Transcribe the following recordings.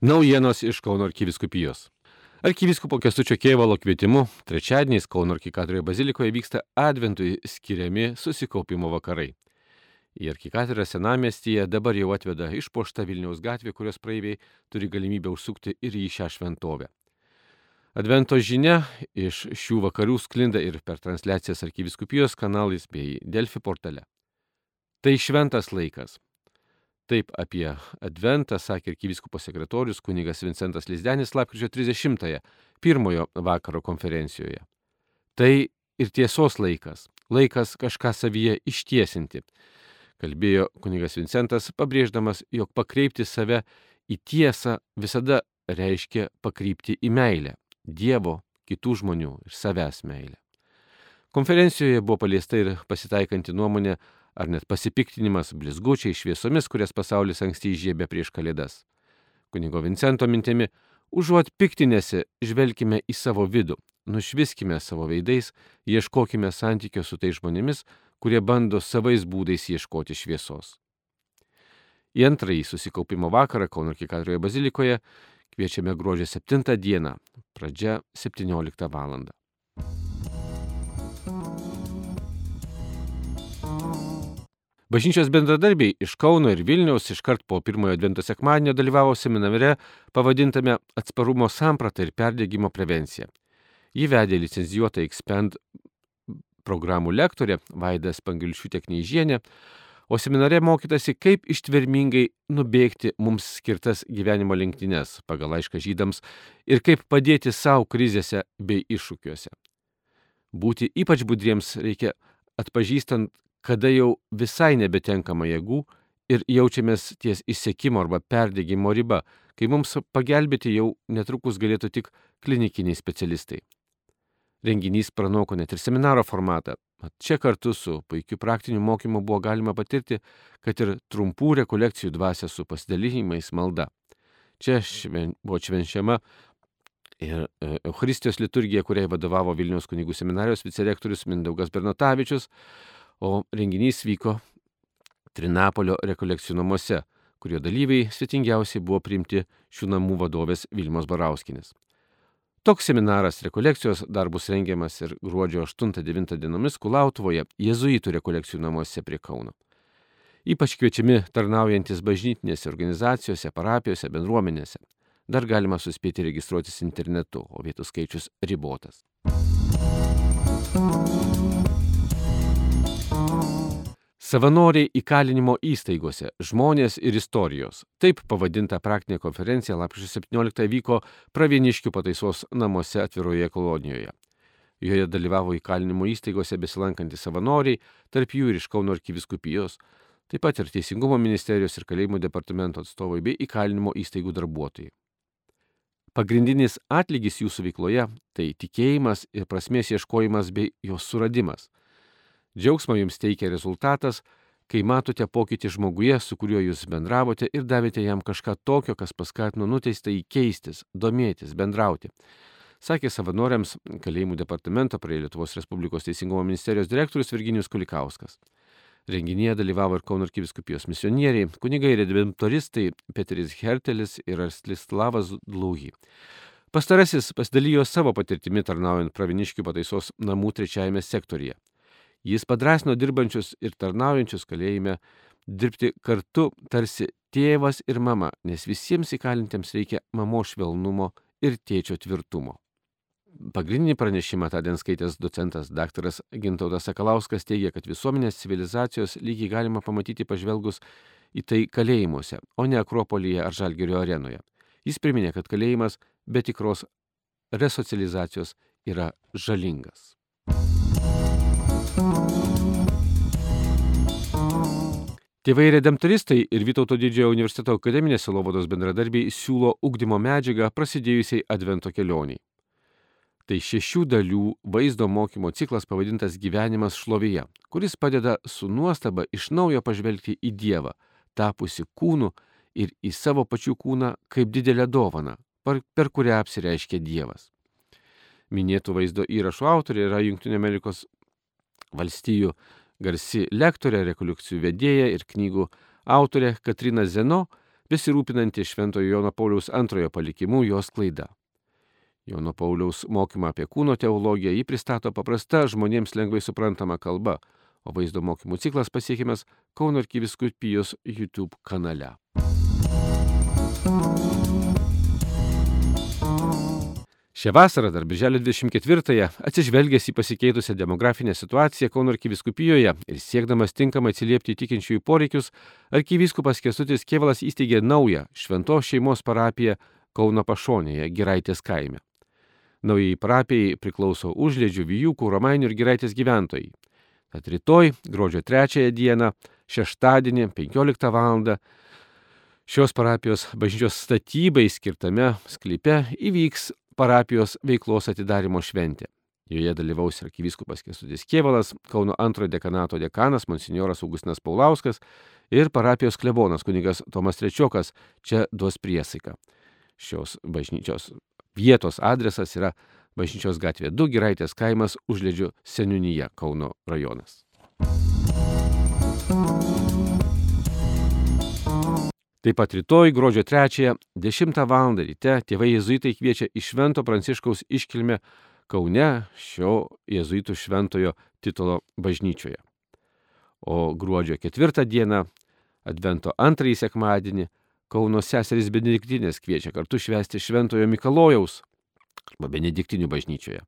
Naujienos iš Kauno arkiviskupijos. Arkiviskupo Kestučio Kėvalo kvietimu trečiadieniais Kauno arkikatoroje bazilikoje vyksta adventui skiriami susikaupimo vakarai. Į arkikatorę senamestyje dabar jau atveda išpošta Vilniaus gatvė, kurios praeiviai turi galimybę užsukti ir į šią šventovę. Advento žinia iš šių vakarių sklinda ir per transliacijas arkiviskupijos kanalais bei Delfi portale. Tai šventas laikas, Taip apie Adventą sakė arkivyskupo sekretorius kunigas Vincentas Lizdenis lapkričio 30-ąją, pirmojo vakaro konferencijoje. Tai ir tiesos laikas, laikas kažką savyje ištiesinti, kalbėjo kunigas Vincentas, pabrėždamas, jog pakreipti save į tiesą visada reiškia pakrypti į meilę - Dievo, kitų žmonių ir savęs meilę. Konferencijoje buvo paliesta ir pasitaikanti nuomonė ar net pasipiktinimas blizgučiai šviesomis, kurias pasaulis anksti įžiebė prieš kalėdas. Kunigo Vincento mintimi, užuot piktinėsi, žvelgime į savo vidų, nušviskime savo veidais, ieškokime santykio su tai žmonėmis, kurie bando savais būdais ieškoti šviesos. Į antrąjį susikaupimo vakarą Kauno Kikatroje bazilikoje kviečiame gruodžio 7 dieną, pradžia 17 val. Bažnyčios bendradarbiai iš Kauno ir Vilniaus iškart po pirmojo advento sekmadienio dalyvavo seminare pavadintame Atsparumo samprata ir perdėgymo prevencija. Jį vedė licenzijuota Expend programų lektorė Vaida Spangilšiūtė Knyžienė, o seminare mokytasi, kaip ištvermingai nubėgti mums skirtas gyvenimo lenktynės pagal laišką žydams ir kaip padėti savo krizėse bei iššūkiuose. Būti ypač budriems reikia atpažįstant, kada jau visai nebetenkama jėgų ir jaučiamės ties įsiekimo arba perdėgymo riba, kai mums pagelbėti jau netrukus galėtų tik klinikiniai specialistai. Renginys pranoko net ir seminaro formatą. Čia kartu su puikiu praktiniu mokymu buvo galima patirti, kad ir trumpų rekolekcijų dvasia su pasidalinimais malda. Čia šven, buvo švenčiama ir e, Eucharistijos liturgija, kuriai vadovavo Vilniaus kunigų seminarijos vicerektorius Mindaugas Bernotavičius, o renginys vyko Trinapolio rekolekcijų namuose, kurio dalyviai svetingiausiai buvo priimti šių namų vadovės Vilmos Barauskinės. Toks seminaras rekolekcijos dar bus rengiamas ir gruodžio 8-9 dienomis Kulautuvoje Jėzuitų rekolekcijų namuose prie Kauno. Ypač kviečiami tarnaujantis bažnytinėse organizacijose, parapijose, bendruomenėse. Dar galima suspėti registruotis internetu, o vietų skaičius ribotas. Savanoriai įkalinimo įstaigose - žmonės ir istorijos. Taip pavadinta praktinė konferencija lapkričio 17 vyko Pravieniškių pataisos namuose atviroje kolonijoje. Joje dalyvavo įkalinimo įstaigose besilankantys savanoriai, tarp jų ir iš Kauno arkiviskupijos, taip pat ir Teisingumo ministerijos ir Kalėjimų departamento atstovai bei įkalinimo įstaigų darbuotojai. Pagrindinis atlygis jūsų veikloje - tai tikėjimas ir prasmės ieškojimas bei jos suradimas Džiaugsmo jums teikia rezultatas, kai matote pokytį žmoguje, su kuriuo jūs bendravote ir davėte jam kažką tokio, kas paskatino nuteistą į keistis, domėtis, bendrauti. Sakė savanoriams kalėjimų departamento prie Lietuvos Respublikos Teisingumo ministerijos direktorius Virginijus Kulikauskas. Renginėje dalyvavo ir Kauno arkiviskupijos misionieriai, kunigai redemptoristai Petris Hertelis ir Arslislavas Dlūhy. Pastarasis pasidalijo savo patirtimi tarnaujant praviniškių pataisos namų trečiajame sektorija. Jis padrasino dirbančius ir tarnaujančius kalėjime dirbti kartu tarsi tėvas ir mama, nes visiems įkalintiems reikia mamo švelnumo ir tėčio tvirtumo. Pagrindinį pranešimą tądien skaitęs docentas dr. Gintautas Sakalauskas teigia, kad visuomenės civilizacijos lygiai galima pamatyti pažvelgus į tai kalėjimuose, o ne Akropolyje ar Žalgerio arenoje. Jis priminė, kad kalėjimas be tikros resocializacijos yra žalingas. Tėvai redemptoristai ir Vytauto didžiojo universiteto akademinės silovados bendradarbiai siūlo ugdymo medžiagą prasidėjusiai Advento kelioniai. Tai šešių dalių vaizdo mokymo ciklas pavadintas Gyvenimas šlovėje, kuris padeda su nuostaba iš naujo pažvelgti į Dievą, tapusi kūnu ir į savo pačių kūną kaip didelę dovaną, per kurią apsireiškia Dievas. Minėtų vaizdo įrašų autorė yra Junktinė Amerikos valstijų garsi lektorė, rekolekcijų vedėja ir knygų autorė Katrina Zeno, besirūpinanti Šventojo Jono Pauliaus antrojo palikimu jos klaida. Jono Pauliaus mokymą apie kūno teologiją jį pristato paprasta, žmonėms lengvai suprantama kalba, o vaizdo mokymų ciklas pasiekiamas Kauno arkiviskupijos YouTube kanale. Šią vasarą, dar birželio 24-ąją, atsižvelgęs į pasikeitusią demografinę situaciją Kauno arkiviskupijoje ir siekdamas tinkamai atsiliepti tikinčiųjų poreikius, arkivyskupas Kesutis Kievalas įsteigė naują šventos šeimos parapiją Kauno pašonėje, Giraitės kaime. Naujai parapijai priklauso Užlėdžių, Vijūkų, Romainių ir Giraitės gyventojai. Tad rytoj, gruodžio 3 dieną, šeštadienį, 15 val. šios parapijos bažnyčios statybai skirtame sklype įvyks parapijos veiklos atidarimo šventė. Joje dalyvaus arkivyskupas Kesutis Kievalas, Kauno antrojo dekanato dekanas monsinjoras Augustinas Paulauskas ir parapijos klebonas kunigas Tomas Trečiokas čia duos priesaiką. Šios bažnyčios vietos adresas yra bažnyčios gatvė 2 Giraitės kaimas Užledžių seniūnyje Kauno rajonas. Taip pat rytoj, gruodžio 3, 10 val. ryte tėvai jezuitai kviečia į Švento Pranciškaus iškilmę Kaune šio jezuitų šventojo titulo bažnyčioje. O gruodžio 4 dieną, Advento antrąjį sekmadienį, Kauno seserys Benediktinės kviečia kartu švęsti Šventojo Mikalojaus arba Benediktinių bažnyčioje.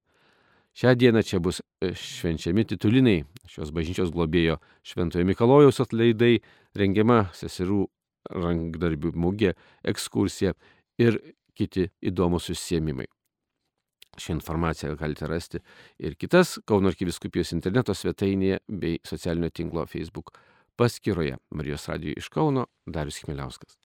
Šią dieną čia bus švenčiami tituliniai šios bažnyčios globėjo Šventojo Mikalojaus atlaidai, rengiama seserų rankdarbių mugė, ekskursija ir kiti įdomus užsiemimai. Šią informaciją galite rasti ir kitas Kauno arkiviskupijos interneto svetainėje bei socialinio tinklo Facebook paskyroje. Marijos radijo iš Kauno Darius Chmeliauskas.